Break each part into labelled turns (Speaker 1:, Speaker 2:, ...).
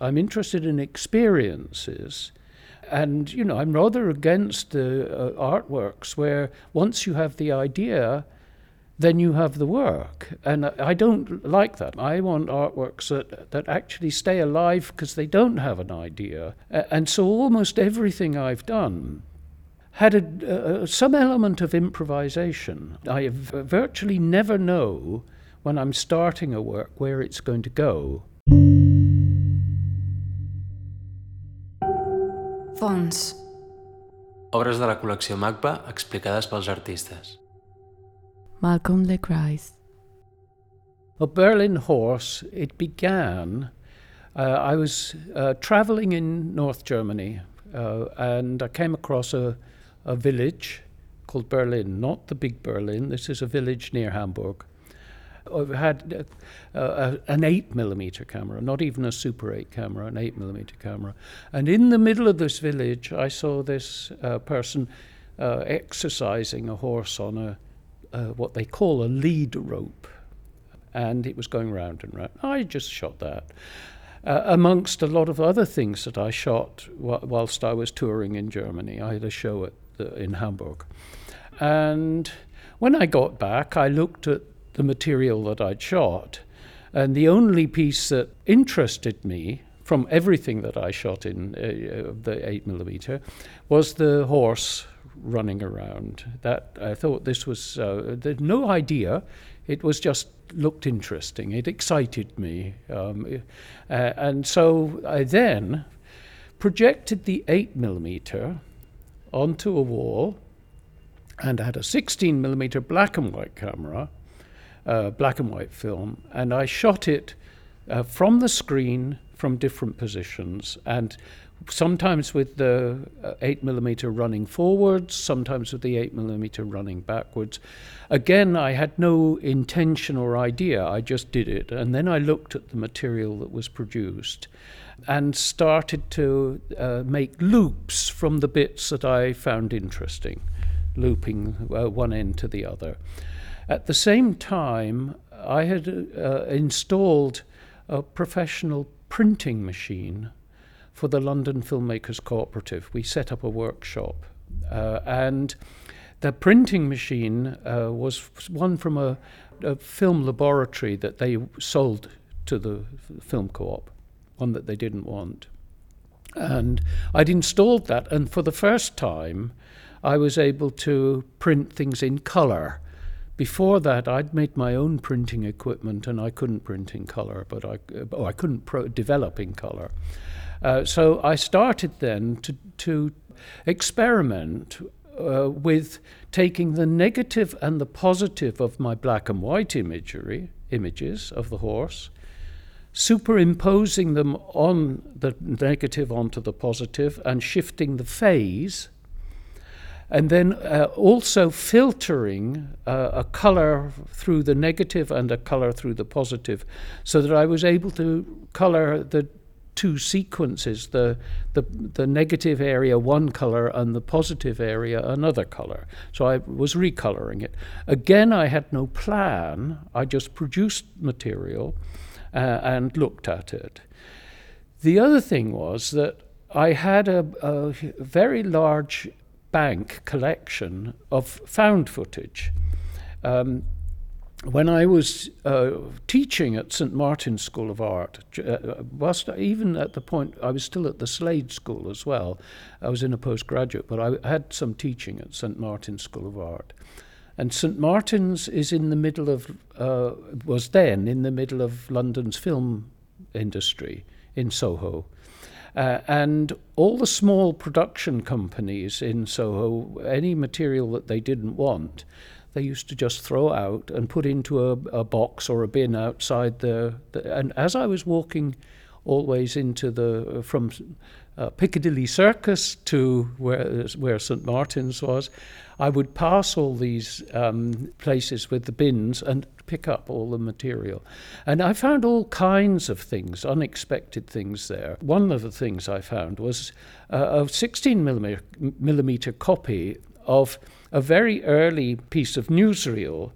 Speaker 1: I'm interested in experiences. And, you know, I'm rather against the uh, artworks where once you have the idea, then you have the work. And I don't like that. I want artworks that, that actually stay alive because they don't have an idea. And so almost everything I've done had a, uh, some element of improvisation. I virtually never know when I'm starting a work where it's going to go.
Speaker 2: Fons.
Speaker 3: Obres de la col·lecció MACBA explicades pels artistes.
Speaker 2: Malcolm Le Grice.
Speaker 1: A Berlin Horse, it began. Uh, I was uh, traveling in North Germany uh, and I came across a, a village called Berlin, not the big Berlin, this is a village near Hamburg. I had uh, an 8 millimeter camera, not even a Super 8 camera, an 8 millimeter camera. And in the middle of this village, I saw this uh, person uh, exercising a horse on a uh, what they call a lead rope, and it was going round and round. I just shot that. Uh, amongst a lot of other things that I shot whilst I was touring in Germany, I had a show at the, in Hamburg, and when I got back, I looked at the material that I'd shot, and the only piece that interested me from everything that I shot in uh, the 8 millimeter was the horse running around. That I thought this was uh, no idea. It was just looked interesting. It excited me, um, uh, and so I then projected the eight millimeter onto a wall, and had a 16 millimeter black and white camera, uh, black and white film, and I shot it uh, from the screen from different positions and sometimes with the uh, 8 millimeter running forwards, sometimes with the 8 millimeter running backwards. Again, I had no intention or idea, I just did it. And then I looked at the material that was produced and started to uh, make loops from the bits that I found interesting, looping uh, one end to the other. At the same time, I had uh, installed a professional printing machine for the London Filmmakers Cooperative. We set up a workshop, uh, and the printing machine uh, was one from a, a, film laboratory that they sold to the film co-op, one that they didn't want. And I'd installed that, and for the first time, I was able to print things in color. Before that, I'd made my own printing equipment, and I couldn't print in color, but I, oh, I couldn't pro- develop in color. Uh, so I started then to, to experiment uh, with taking the negative and the positive of my black and white imagery, images of the horse, superimposing them on the negative onto the positive and shifting the phase, and then uh, also filtering uh, a color through the negative and a color through the positive, so that I was able to color the two sequences the, the, the negative area one color and the positive area another color. So I was recoloring it. Again, I had no plan, I just produced material uh, and looked at it. The other thing was that I had a, a very large bank collection of found footage. Um, when I was uh, teaching at St Martin's School of Art, uh, whilst even at the point I was still at the Slade School as well, I was in a postgraduate, but I had some teaching at St Martin's School of Art. And St Martin's is in the middle of, uh, was then in the middle of London's film industry in Soho. Uh, and all the small production companies in Soho, any material that they didn't want, they used to just throw out and put into a, a box or a bin outside the, the, And as I was walking always into the from uh, Piccadilly Circus to where where St Martin's was, I would pass all these um, places with the bins and pick up all the material. And I found all kinds of things, unexpected things there. One of the things I found was uh, a 16 millimeter, millimeter copy of a very early piece of newsreel,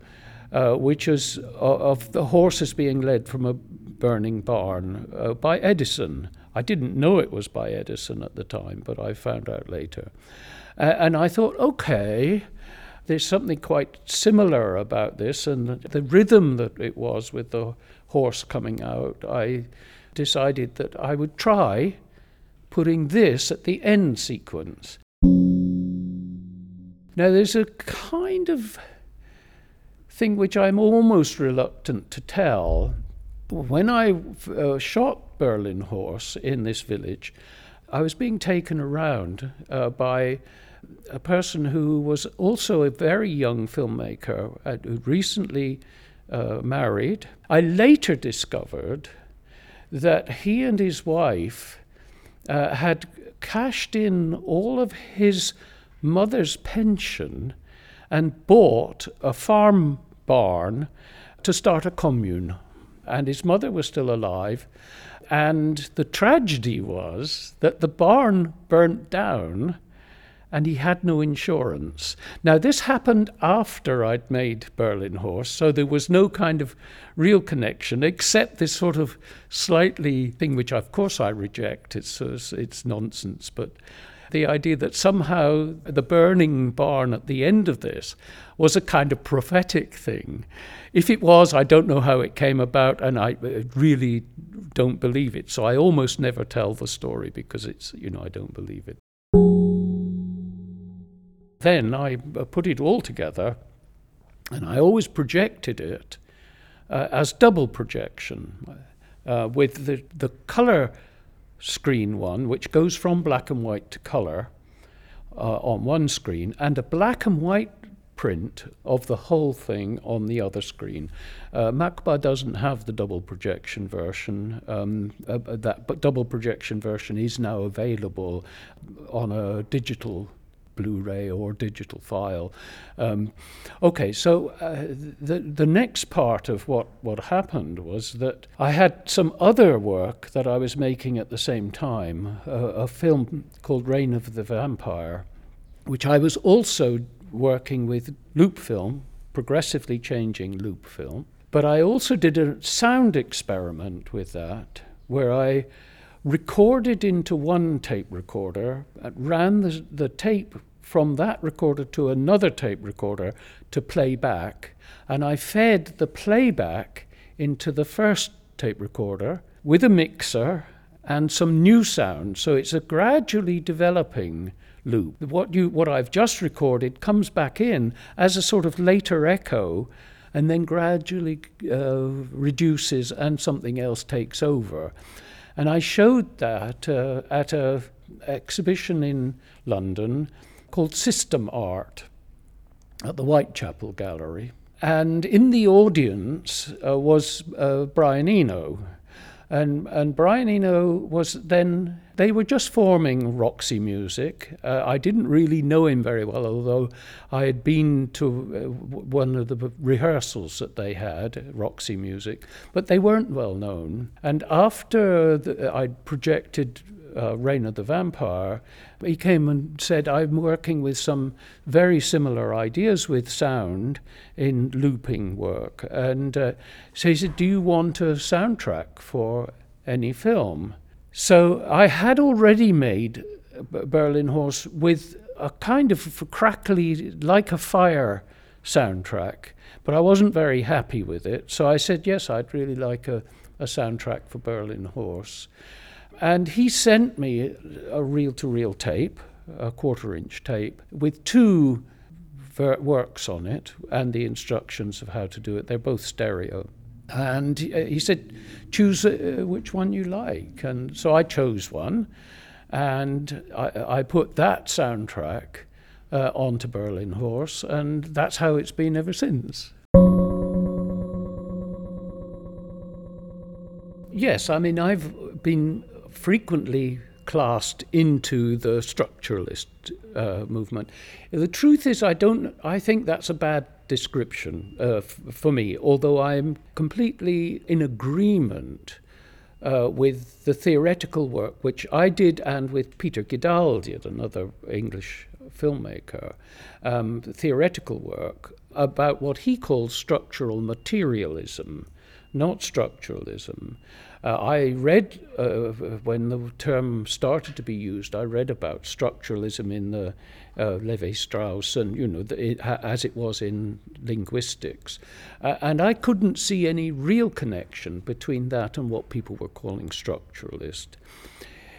Speaker 1: uh, which is of the horses being led from a burning barn uh, by Edison I didn't know it was by Edison at the time, but I found out later. Uh, and I thought, okay, there's something quite similar about this, and the rhythm that it was with the horse coming out, I decided that I would try putting this at the end sequence. Now, there's a kind of thing which I'm almost reluctant to tell. When I uh, shot Berlin Horse in this village, I was being taken around uh, by a person who was also a very young filmmaker uh, who recently uh, married. I later discovered that he and his wife uh, had cashed in all of his mother's pension and bought a farm barn to start a commune. And his mother was still alive. And the tragedy was that the barn burnt down and he had no insurance. Now, this happened after I'd made Berlin Horse, so there was no kind of real connection except this sort of slightly thing, which of course I reject. It's, it's nonsense, but the idea that somehow the burning barn at the end of this was a kind of prophetic thing. If it was, I don't know how it came about, and I really don't believe it. So I almost never tell the story because it's, you know, I don't believe it. Then I put it all together, and I always projected it uh, as double projection uh, with the, the color screen one, which goes from black and white to color uh, on one screen, and a black and white print of the whole thing on the other screen. Uh, MACBA doesn't have the double projection version. Um, uh, that but double projection version is now available on a digital Blu-ray or digital file. Um, okay, so uh, the the next part of what what happened was that I had some other work that I was making at the same time, uh, a film called Reign of the Vampire, which I was also working with loop film, progressively changing loop film. But I also did a sound experiment with that, where I recorded into one tape recorder, ran the, the tape from that recorder to another tape recorder to play back, and I fed the playback into the first tape recorder with a mixer and some new sound. So it's a gradually developing loop. What you what I've just recorded comes back in as a sort of later echo and then gradually uh, reduces and something else takes over. And I showed that uh, at a exhibition in London called System Art at the Whitechapel Gallery. And in the audience uh, was uh, Brian Eno. And, and Brian Eno was then, they were just forming Roxy Music. Uh, I didn't really know him very well, although I had been to uh, one of the rehearsals that they had, Roxy Music, but they weren't well known. And after the, I'd projected uh, Reign of the Vampire, he came and said, I'm working with some very similar ideas with sound in looping work. And uh, so he said, Do you want a soundtrack for any film? So I had already made Berlin Horse with a kind of crackly, like a fire soundtrack, but I wasn't very happy with it. So I said, Yes, I'd really like a, a soundtrack for Berlin Horse. And he sent me a reel to reel tape, a quarter inch tape, with two ver- works on it and the instructions of how to do it. They're both stereo. And he, uh, said, choose uh, which one you like. And so I chose one. And I, I put that soundtrack uh, onto Berlin Horse. And that's how it's been ever since. Yes, I mean, I've been frequently classed into the structuralist uh, movement. The truth is, I don't. I think that's a bad description uh, f- for me. Although I'm completely in agreement uh, with the theoretical work which I did, and with Peter Gidal, another English filmmaker, um, theoretical work about what he calls structural materialism, not structuralism Uh, I read, uh, when the term started to be used, I read about structuralism in the uh, Levi Strauss and, you know, the, it, as it was in linguistics. Uh, and I couldn't see any real connection between that and what people were calling structuralist.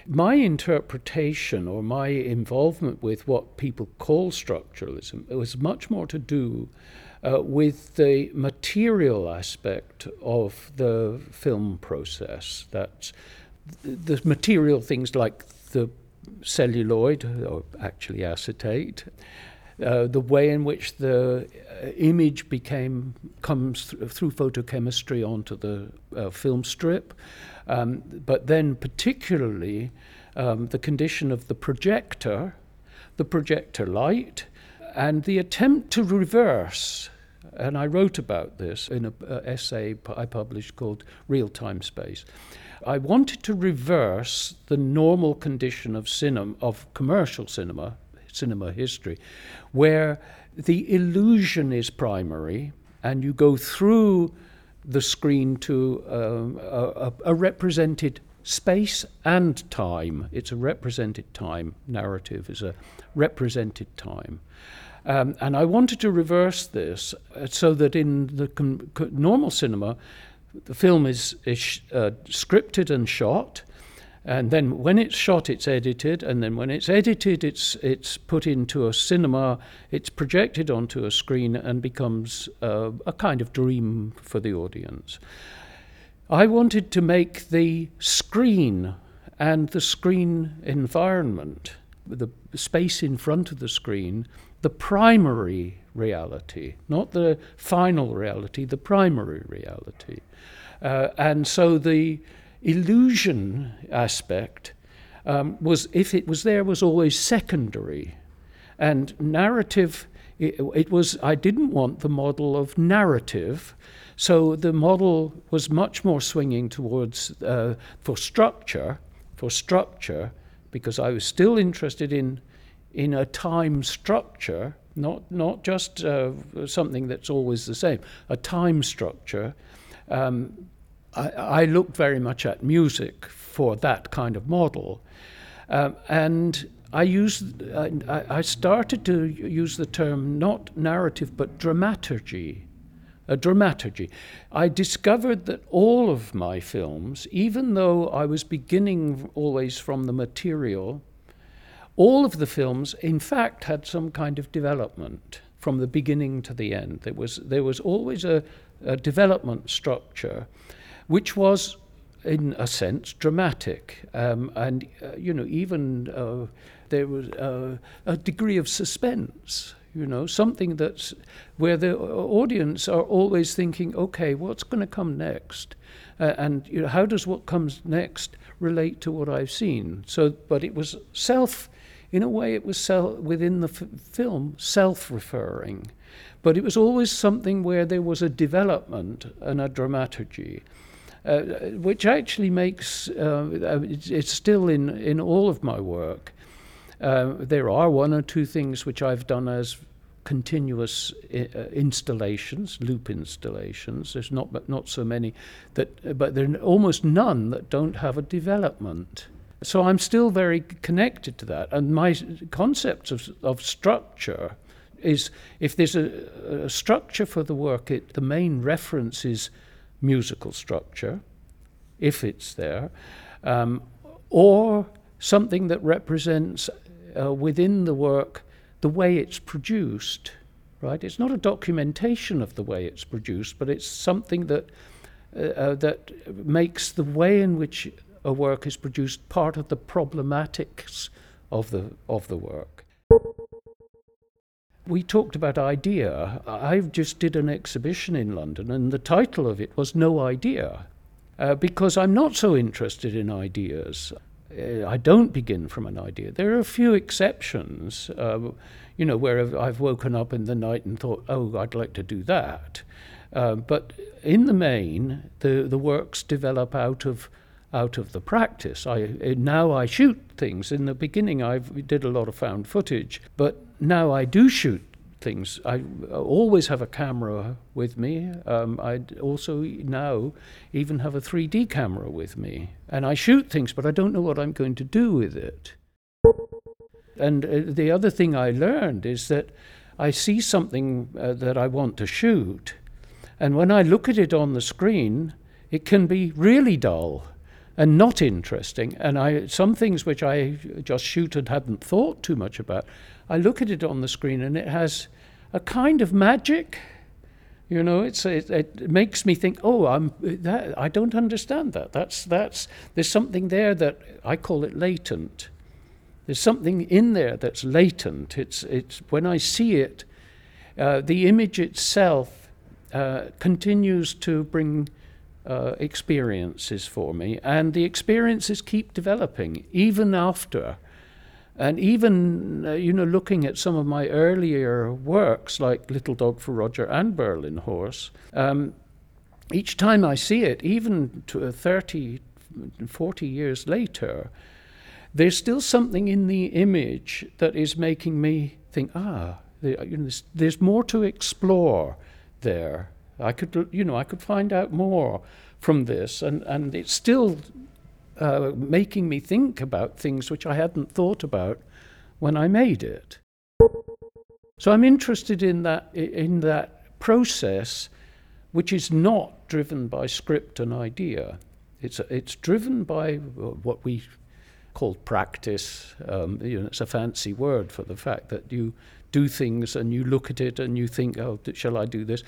Speaker 1: My interpretation or my involvement with what people call structuralism was much more to do uh, with the material aspect of the film process. That's the material things like the celluloid, or actually acetate, uh, the way in which the uh, image became comes th- through photochemistry onto the uh, film strip, um, but then particularly um, the condition of the projector, the projector light, and the attempt to reverse and I wrote about this in an essay I published called Real Time Space. I wanted to reverse the normal condition of cinema, of commercial cinema, cinema history, where the illusion is primary, and you go through the screen to um, a, a, represented space and time. It's a represented time. Narrative is a represented time. Um, and I wanted to reverse this uh, so that in the com- normal cinema, the film is, is uh, scripted and shot. And then when it's shot, it's edited, and then when it's edited, it's it's put into a cinema. It's projected onto a screen and becomes uh, a kind of dream for the audience. I wanted to make the screen and the screen environment, the space in front of the screen, the primary reality, not the final reality, the primary reality. Uh, and so the illusion aspect um, was, if it was there, was always secondary. And narrative, it, it was, I didn't want the model of narrative. So the model was much more swinging towards, uh, for structure, for structure, because I was still interested in in a time structure, not, not just uh, something that's always the same, a time structure. Um, I, I look very much at music for that kind of model. Um, and I used, I, I started to use the term not narrative but dramaturgy. A dramaturgy. I discovered that all of my films, even though I was beginning always from the material, all of the films, in fact, had some kind of development from the beginning to the end. There was, there was always a, a development structure which was, in a sense, dramatic. Um, and, uh, you know, even uh, there was uh, a degree of suspense you know something that's where the audience are always thinking okay what's going to come next uh, and you know how does what comes next relate to what i've seen so but it was self in a way, it was self, within the f- film self referring, but it was always something where there was a development and a dramaturgy. Uh, which actually makes uh, it's, it's, still in, in all of my work. Uh, there are one or two things which I've done as continuous uh, installations, loop installations. There's not not so many that, but there are almost none that don't have a development. So I'm still very connected to that. And my concept of, of structure is if there's a, a structure for the work, it, the main reference is musical structure, if it's there, um, or something that represents uh, within the work the way it's produced. Right? It's not a documentation of the way it's produced, but it's something that uh, uh, that makes the way in which a work is produced part of the problematics of the, of the work. We talked about idea. I just did an exhibition in London, and the title of it was No Idea, uh, because I'm not so interested in ideas. Uh, I don't begin from an idea. There are a few exceptions, uh, you know, where I've woken up in the night and thought, oh, I'd like to do that. Uh, but in the main, the, the works develop out of out of the practice. I now I shoot things. In the beginning, I did a lot of found footage, but now I do shoot things. I always have a camera with me. Um, I also now even have a 3D camera with me. And I shoot things, but I don't know what I'm going to do with it. And uh, the other thing I learned is that I see something uh, that I want to shoot, and when I look at it on the screen, it can be really dull and not interesting. And I, some things which I just shoot and hadn't thought too much about, I look at it on the screen and it has a kind of magic. You know, it's it, it makes me think. Oh, I'm that. I don't understand that. That's that's. There's something there that I call it latent. There's something in there that's latent. It's it's when I see it, uh, the image itself uh, continues to bring uh, experiences for me, and the experiences keep developing even after. And even, uh, you know, looking at some of my earlier works, like Little Dog for Roger and Berlin Horse, um, each time I see it, even to 30, 40 years later, there's still something in the image that is making me think, ah, you know, there's, there's more to explore there. I could, you know, I could find out more from this, and, and it's still uh, making me think about things which I hadn't thought about when I made it. So I'm interested in that in that process, which is not driven by script and idea. It's it's driven by what we call practice. Um, you know, it's a fancy word for the fact that you do things and you look at it and you think, oh, shall I do this?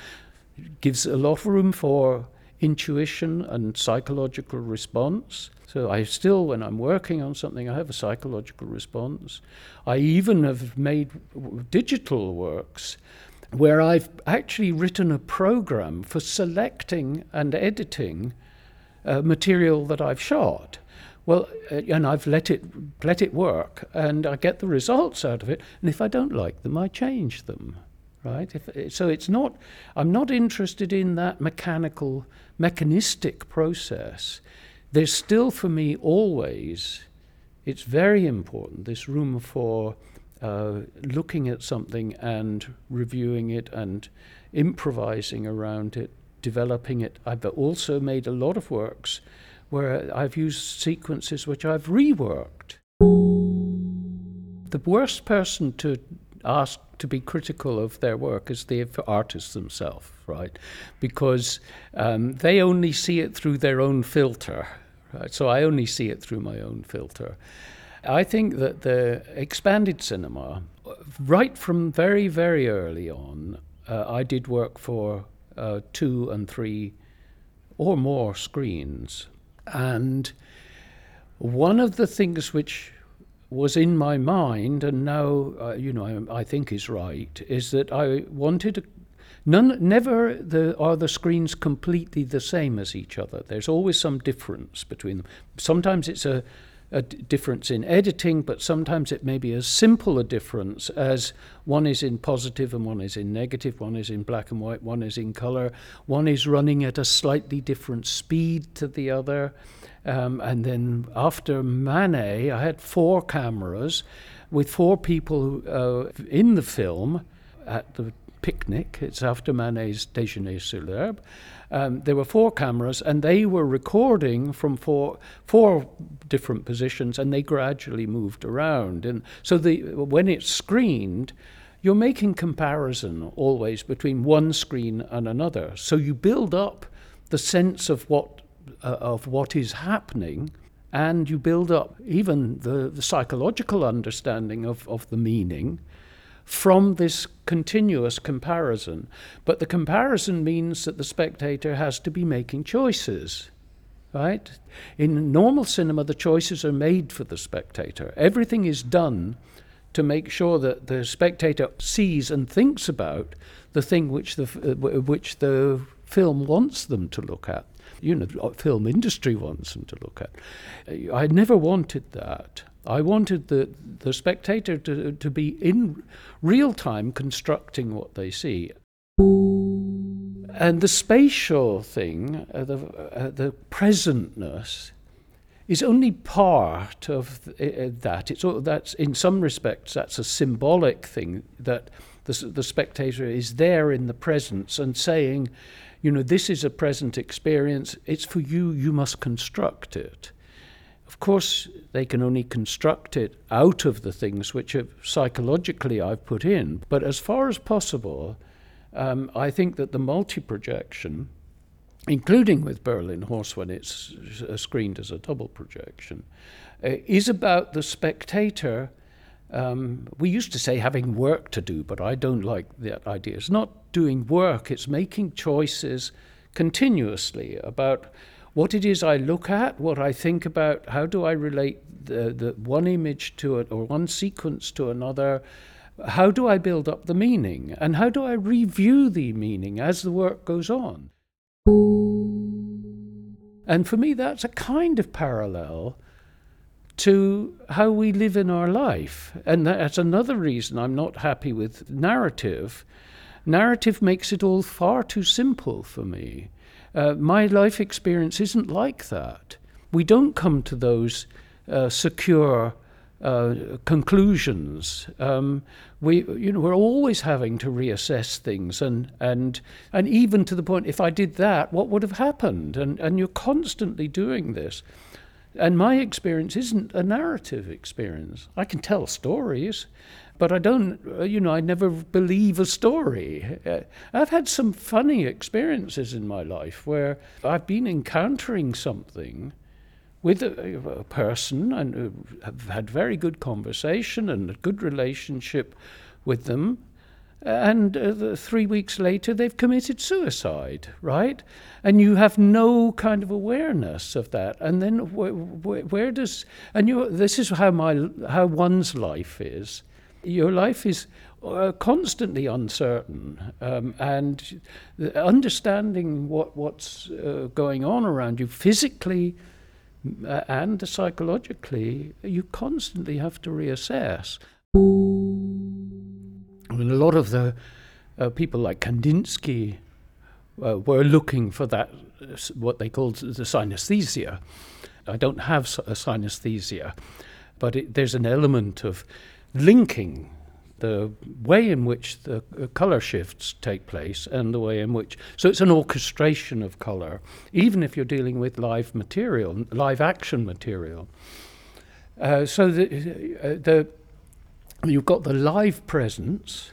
Speaker 1: It gives a lot of room for intuition and psychological response. So I still, when I'm working on something, I have a psychological response. I even have made digital works where I've actually written a program for selecting and editing uh, material that I've shot. Well, uh, and I've let it let it work, and I get the results out of it. And if I don't like them, I change them right? If, so it's not, I'm not interested in that mechanical, mechanistic process. There's still for me always, it's very important, this room for uh, looking at something and reviewing it and improvising around it, developing it. I've also made a lot of works where I've used sequences which I've reworked. The worst person to asked to be critical of their work as the artists themselves, right? Because um, they only see it through their own filter, right? So I only see it through my own filter. I think that the expanded cinema, right from very, very early on, uh, I did work for uh, two and three or more screens. And one of the things which was in my mind, and now uh, you know I, I, think is right, is that I wanted. None, never the, are the screens completely the same as each other. There's always some difference between them. Sometimes it's a, a difference in editing, but sometimes it may be as simple a difference as one is in positive and one is in negative, one is in black and white, one is in color, one is running at a slightly different speed to the other. Um, and then after Manet, I had four cameras with four people uh, in the film at the picnic. It's after Manet's Déjeuner sur l'herbe. Um, there were four cameras, and they were recording from four four different positions, and they gradually moved around. And so the when it's screened, you're making comparison always between one screen and another. So you build up the sense of what uh, of what is happening, and you build up even the, the psychological understanding of, of the meaning from this continuous comparison. But the comparison means that the spectator has to be making choices. Right? In normal cinema, the choices are made for the spectator. Everything is done to make sure that the spectator sees and thinks about the thing which the, uh, which the film wants them to look at you know, film industry wants them to look at. I never wanted that. I wanted the, the spectator to, to be in real time constructing what they see. And the spatial thing, uh, the, uh, the presentness, is only part of uh, that. It's all, that's in some respects that's a symbolic thing that The, the spectator is there in the presence and saying, you know, this is a present experience, it's for you, you must construct it. Of course, they can only construct it out of the things which have, psychologically I've put in. But as far as possible, um, I think that the multi projection, including with Berlin Horse when it's screened as a double projection, uh, is about the spectator. Um, we used to say having work to do, but I don't like that idea. It's not doing work, it's making choices continuously about what it is I look at, what I think about, how do I relate the, the one image to it or one sequence to another, how do I build up the meaning, and how do I review the meaning as the work goes on. And for me, that's a kind of parallel to how we live in our life. And that's another reason I'm not happy with narrative. Narrative makes it all far too simple for me. Uh, my life experience isn't like that. We don't come to those uh, secure uh, conclusions. Um, we, you know, we're always having to reassess things, and and and even to the point, if I did that, what would have happened? And and you're constantly doing this. And my experience isn't a narrative experience. I can tell stories, but I don't, uh, you know, I never believe a story. Uh, I've had some funny experiences in my life where I've been encountering something with a, a person and uh, have had very good conversation and a good relationship with them. And uh, the, three weeks later, they've committed suicide, right? And you have no kind of awareness of that. And then wh- wh- where does and you? This is how my how one's life is your life is uh, constantly uncertain, um, and understanding what what's uh, going on around you physically uh, and psychologically, you constantly have to reassess. I mean, a lot of the uh, people like Kandinsky uh, were looking for that, what they called the synesthesia. I don't have a synesthesia, but it, there's an element of linking the way in which the uh, color shifts take place and the way in which so it's an orchestration of color. Even if you're dealing with live material live action material. Uh, so the, uh, the you've got the live presence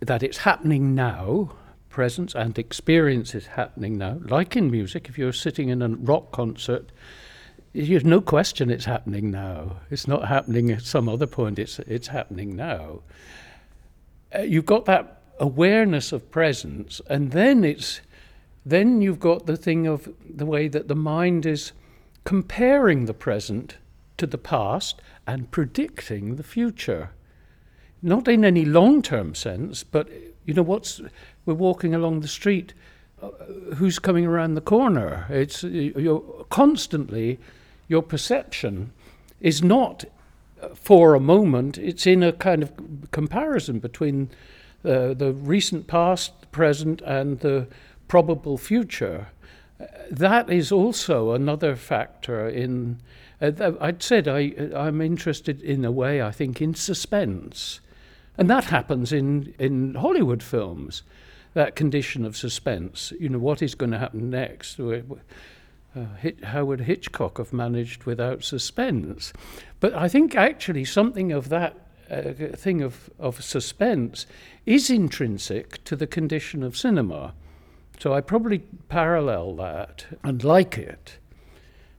Speaker 1: that it's happening now presence and experience is happening now like in music if you're sitting in a rock concert there's no question it's happening now. It's not happening at some other point, it's, it's happening now. Uh, you've got that awareness of presence, and then it's then you've got the thing of the way that the mind is comparing the present to the past and predicting the future. Not in any long term sense, but you know, what's we're walking along the street, uh, who's coming around the corner? It's you're constantly your perception is not uh, for a moment, it's in a kind of comparison between uh, the recent past, the present, and the probable future. Uh, that is also another factor in. Uh, I'd said I, I'm interested in a way, I think, in suspense. And that happens in, in Hollywood films, that condition of suspense. You know, what is going to happen next? Uh, how would Hitchcock have managed without suspense? But I think actually something of that uh, thing of, of suspense is intrinsic to the condition of cinema. So I probably parallel that and like it.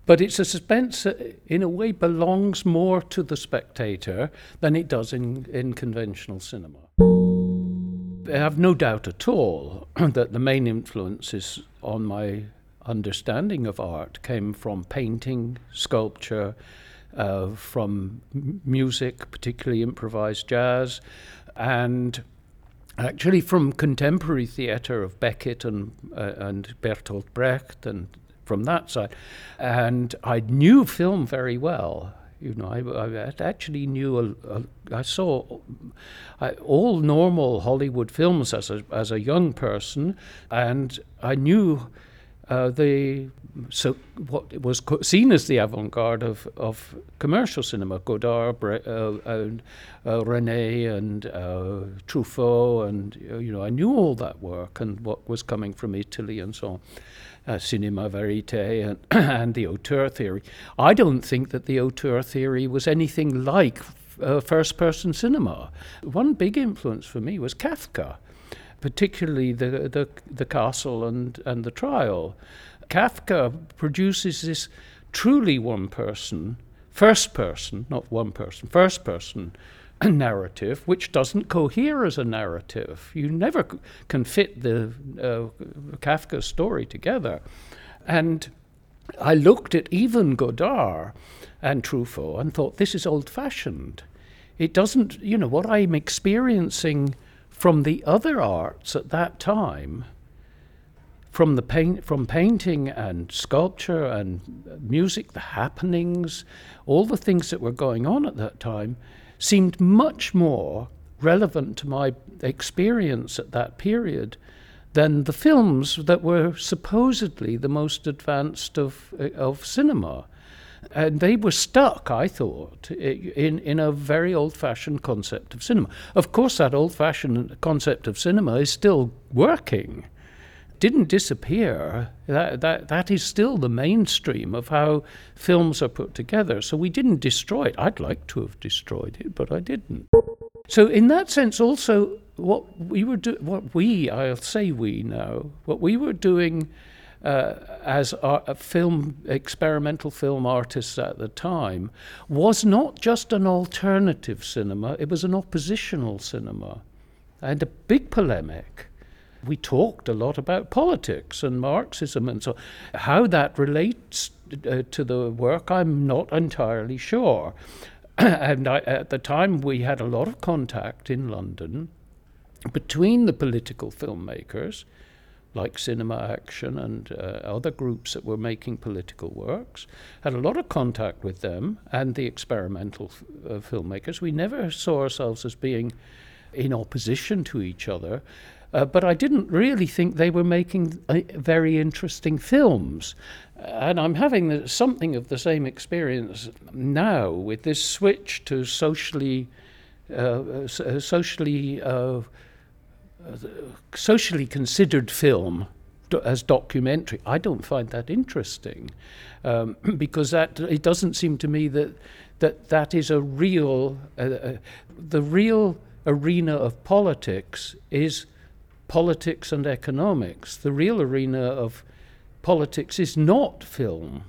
Speaker 1: But it's a suspense that, in a way, belongs more to the spectator than it does in, in conventional cinema. I have no doubt at all that the main influences on my understanding of art came from painting, sculpture, uh, from music, particularly improvised jazz, and actually from contemporary theatre of Beckett and, uh, and Bertolt Brecht and from that side. And I knew film very well. You know, I, I actually knew, a, a, I saw I, all normal Hollywood films as a, as a young person, and I knew uh, the so what was co- seen as the avant-garde of, of commercial cinema, Godard, Bre- uh, and uh, Resnais, and uh, Truffaut, and uh, you know I knew all that work and what was coming from Italy and so on. Uh, cinema verite and, and the auteur theory. I don't think that the auteur theory was anything like uh, first person cinema. One big influence for me was Kafka, particularly the, the, the castle and, and the trial. Kafka produces this truly one person, first person, not one person, first person narrative, which doesn't cohere as a narrative. You never c- can fit the uh, Kafka story together. And I looked at even Godard and Truffaut and thought, this is old fashioned. It doesn't, you know, what I'm experiencing from the other arts at that time, from the paint, from painting and sculpture and music, the happenings, all the things that were going on at that time, seemed much more relevant to my experience at that period than the films that were supposedly the most advanced of of cinema. And they were stuck, I thought, in, in a very old fashioned concept of cinema. Of course, that old fashioned concept of cinema is still working, didn't disappear. That, that, that is still the mainstream of how films are put together. So we didn't destroy it. I'd like to have destroyed it, but I didn't. So, in that sense, also, what we were doing, what we, I'll say we now, what we were doing uh, as a film experimental film artists at the time was not just an alternative cinema it was an oppositional cinema and a big polemic. We talked a lot about politics and marxism and so how that relates uh, to the work i'm not entirely sure. And I, at the time we had a lot of contact in london between the political filmmakers like Cinema Action and uh, other groups that were making political works, had a lot of contact with them and the experimental f- uh, filmmakers. We never saw ourselves as being in opposition to each other. Uh, but I didn't really think they were making uh, very interesting films. And I'm having the, something of the same experience now with this switch to socially, uh, so- socially uh, socially considered film as documentary, I don't find that interesting um, because that it doesn't seem to me that that that is a real uh, uh, the real arena of politics is politics and economics. The real arena of politics is not film.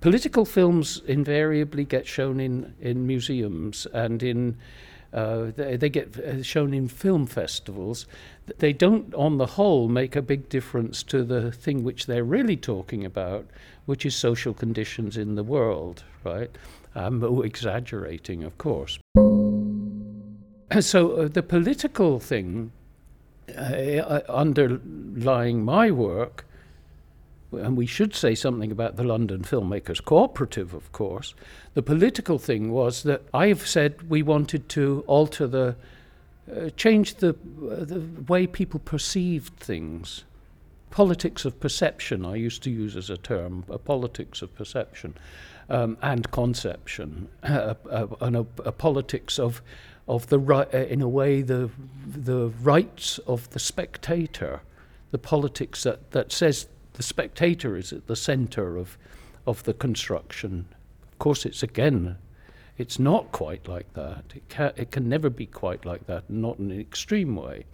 Speaker 1: Political films invariably get shown in, in museums and in uh, they, they get uh, shown in film festivals. They don't, on the whole, make a big difference to the thing which they're really talking about, which is social conditions in the world, right? I'm exaggerating, of course. So uh, the political thing uh, underlying my work, and we should say something about the London Filmmakers Cooperative, of course. The political thing was that I've said we wanted to alter the, uh, change the, uh, the way people perceived things. Politics of perception, I used to use as a term, a politics of perception um, and conception, uh, uh, and a, a politics of of the right, uh, in a way, the the rights of the spectator, the politics that, that says the spectator is at the centre of of the construction. Of course, it's again, it's not quite like that. It can it can never be quite like that, not in an extreme way.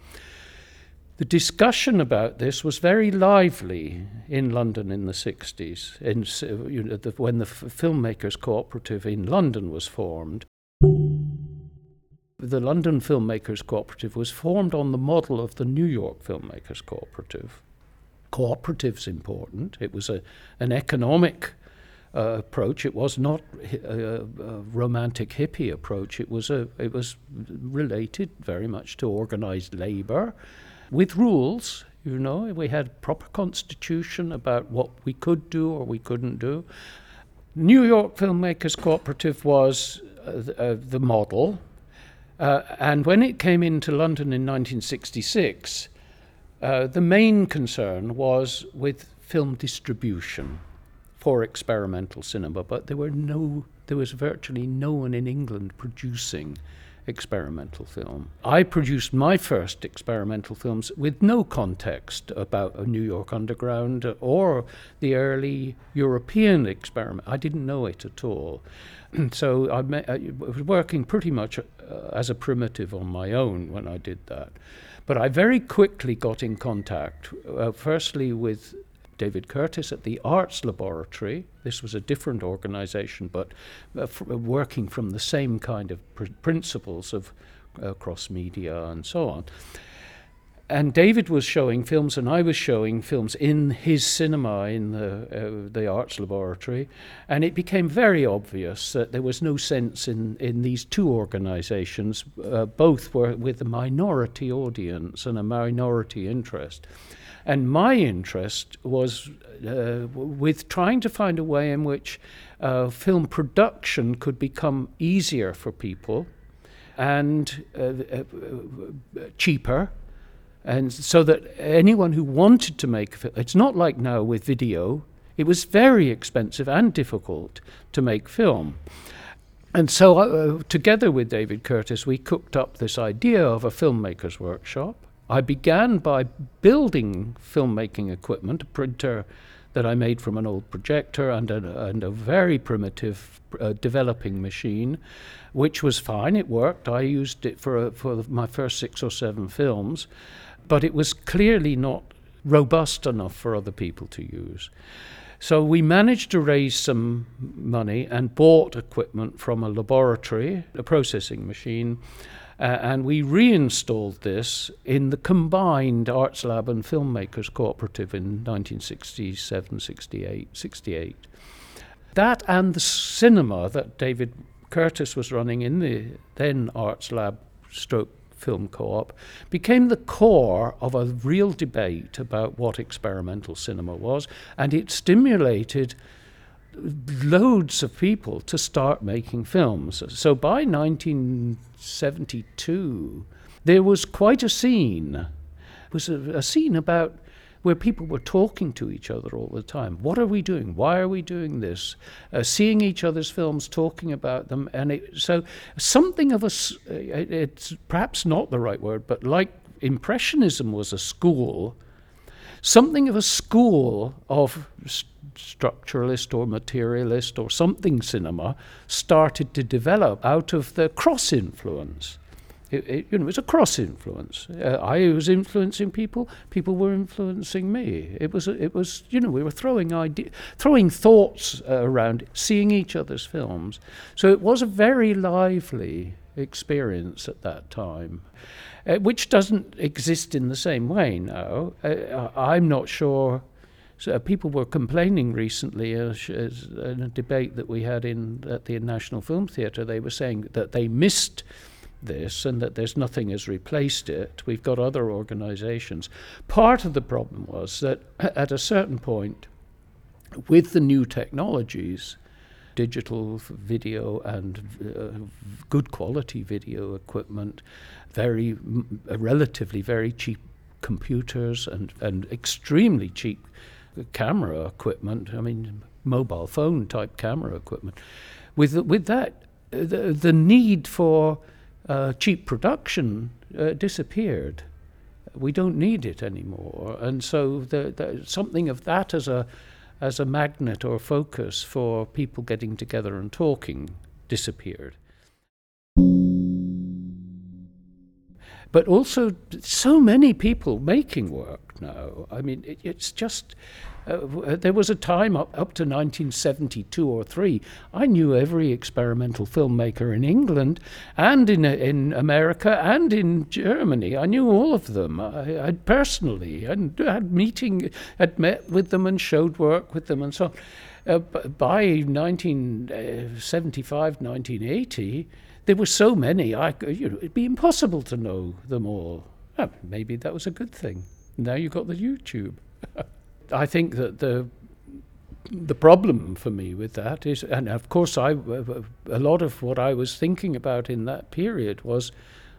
Speaker 1: The discussion about this was very lively in London in the 60s, in, you know, the, when the Filmmakers Cooperative in London was formed. The London Filmmakers Cooperative was formed on the model of the New York Filmmakers Cooperative. Cooperative's important. It was a, an economic uh, approach. It was not a, a romantic hippie approach. It was a it was related very much to organized labor, with rules. You know, we had proper constitution about what we could do or we couldn't do. New York Filmmakers Cooperative was uh, the, uh, the model, uh, and when it came into London in 1966, uh, the main concern was with film distribution for experimental cinema, but there were no there was virtually no one in England producing experimental film. I produced my first experimental films with no context about a New York Underground or the early European experiment. I didn't know it at all. so I, I, was working pretty much uh, as a primitive on my own when I did that. But I very quickly got in contact, uh, firstly with David Curtis at the Arts Laboratory. This was a different organization, but uh, f- working from the same kind of pr- principles of uh, cross media and so on. And David was showing films, and I was showing films in his cinema in the, uh, the Arts Laboratory. And it became very obvious that there was no sense in, in these two organizations. Uh, both were with a minority audience and a minority interest. And my interest was uh, with trying to find a way in which uh, film production could become easier for people and uh, uh cheaper. And so that anyone who wanted to make a film, it's not like now with video, it was very expensive and difficult to make film. And so, uh, together with David Curtis, we cooked up this idea of a filmmaker's workshop I began by building filmmaking equipment, a printer that I made from an old projector and a, and a very primitive uh, developing machine, which was fine. It worked. I used it for, a, for my first six or seven films, but it was clearly not robust enough for other people to use. So we managed to raise some money and bought equipment from a laboratory, a processing machine, uh, and we reinstalled this in the combined Arts Lab and Filmmakers Cooperative in 1967, 68, 68. That and the cinema that David Curtis was running in the then Arts Lab stroke film co-op became the core of a real debate about what experimental cinema was and it stimulated loads of people to start making films. So by 1972, there was quite a scene. It was a, a scene about where people were talking to each other all the time. What are we doing? Why are we doing this? Uh, seeing each other's films, talking about them, and it, so something of a. It's perhaps not the right word, but like impressionism was a school something of a school of st- structuralist or materialist or something cinema started to develop out of the cross influence. It, it, you know, it was a cross influence. Uh, I was influencing people; people were influencing me. It was, it was, you know, we were throwing idea, throwing thoughts uh, around, seeing each other's films. So it was a very lively experience at that time uh, which doesn't exist in the same way now. Uh, I'm not sure. So uh, people were complaining recently as in a debate that we had in at the National Film Theatre. They were saying that they missed this and that there's nothing has replaced it. We've got other organisations. Part of the problem was that at a certain point, with the new technologies, digital video and uh, good quality video equipment, very uh, relatively very cheap computers and, and extremely cheap camera equipment. I mean, mobile phone type camera equipment. With with that, the, the need for uh, cheap production uh, disappeared. We don't need it anymore, and so the, the, something of that as a as a magnet or focus for people getting together and talking disappeared. But also, so many people making work now. I mean, it, it's just. Uh, there was a time up, up to 1972 or 3 I knew every experimental filmmaker in England and in in America and in Germany I knew all of them I, I personally and had meeting had met with them and showed work with them and so on uh, by 1975 1980 there were so many, I, you know, it'd be impossible to know them all. Well, maybe that was a good thing. Now you've got the YouTube. I think that the the problem for me with that is, and of course, I a lot of what I was thinking about in that period was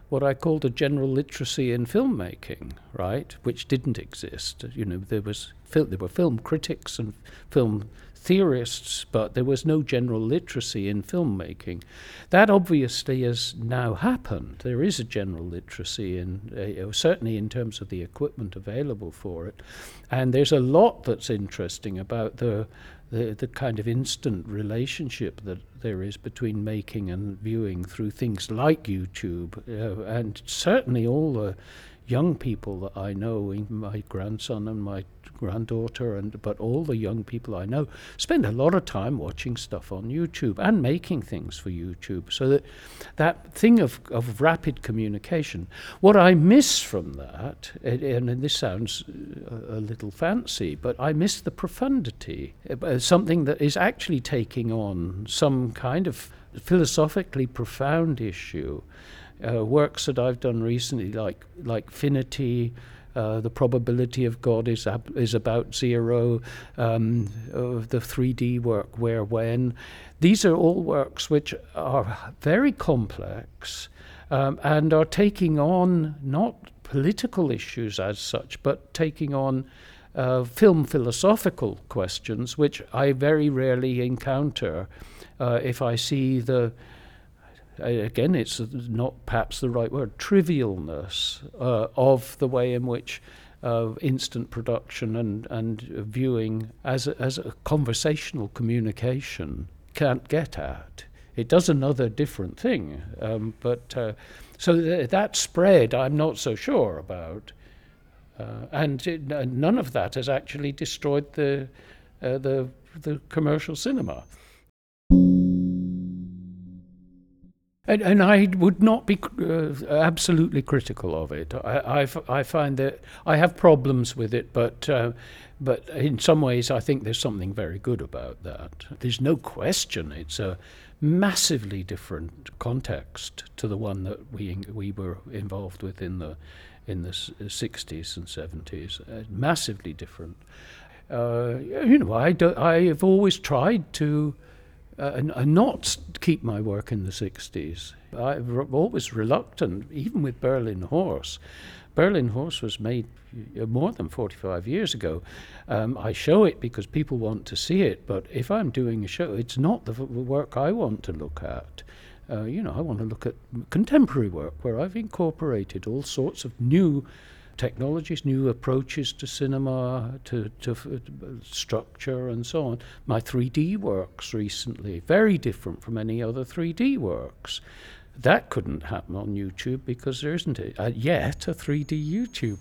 Speaker 1: what I called a general literacy in filmmaking, right, which didn't exist. You know, there was there were film critics and film theorists, but there was no general literacy in filmmaking. That obviously has now happened. There is a general literacy in uh, certainly in terms of the equipment available for it, and there's a lot that's interesting about the the, the kind of instant relationship that there is between making and viewing through things like YouTube, uh, and certainly all the young people that I know, my grandson and my granddaughter, and but all the young people I know spend a lot of time watching stuff on YouTube and making things for YouTube. So that that thing of, of rapid communication. What I miss from that, and, and this sounds a, a, little fancy, but I miss the profundity, uh, something that is actually taking on some kind of philosophically profound issue uh, works that I've done recently, like like Finity. Uh, the probability of God is ab- is about zero. Um, the 3D work, where when, these are all works which are very complex um, and are taking on not political issues as such, but taking on uh, film philosophical questions, which I very rarely encounter uh, if I see the again, it's not perhaps the right word, trivialness uh, of the way in which uh, instant production and, and viewing as a, as a conversational communication can't get at. It does another different thing. Um, but uh, so th- that spread, I'm not so sure about. Uh, and it, none of that has actually destroyed the, uh, the, the commercial cinema. And, and I would not be uh, absolutely critical of it. I, find that I have problems with it, but, uh, but in some ways I think there's something very good about that. There's no question it's a massively different context to the one that we, we were involved with in the, in the 60s and 70s. Uh, massively different. Uh, you know, I, do, I have always tried to uh, and, not keep my work in the 60s. I'm always reluctant, even with Berlin Horse. Berlin Horse was made uh, more than 45 years ago. Um, I show it because people want to see it, but if I'm doing a show, it's not the work I want to look at. Uh, you know, I want to look at contemporary work where I've incorporated all sorts of new technologies, new approaches to cinema, to, to uh, structure, and so on. My 3D works recently, very different from any other 3D works. That couldn't happen on YouTube because there isn't a, uh, yet a 3D YouTube.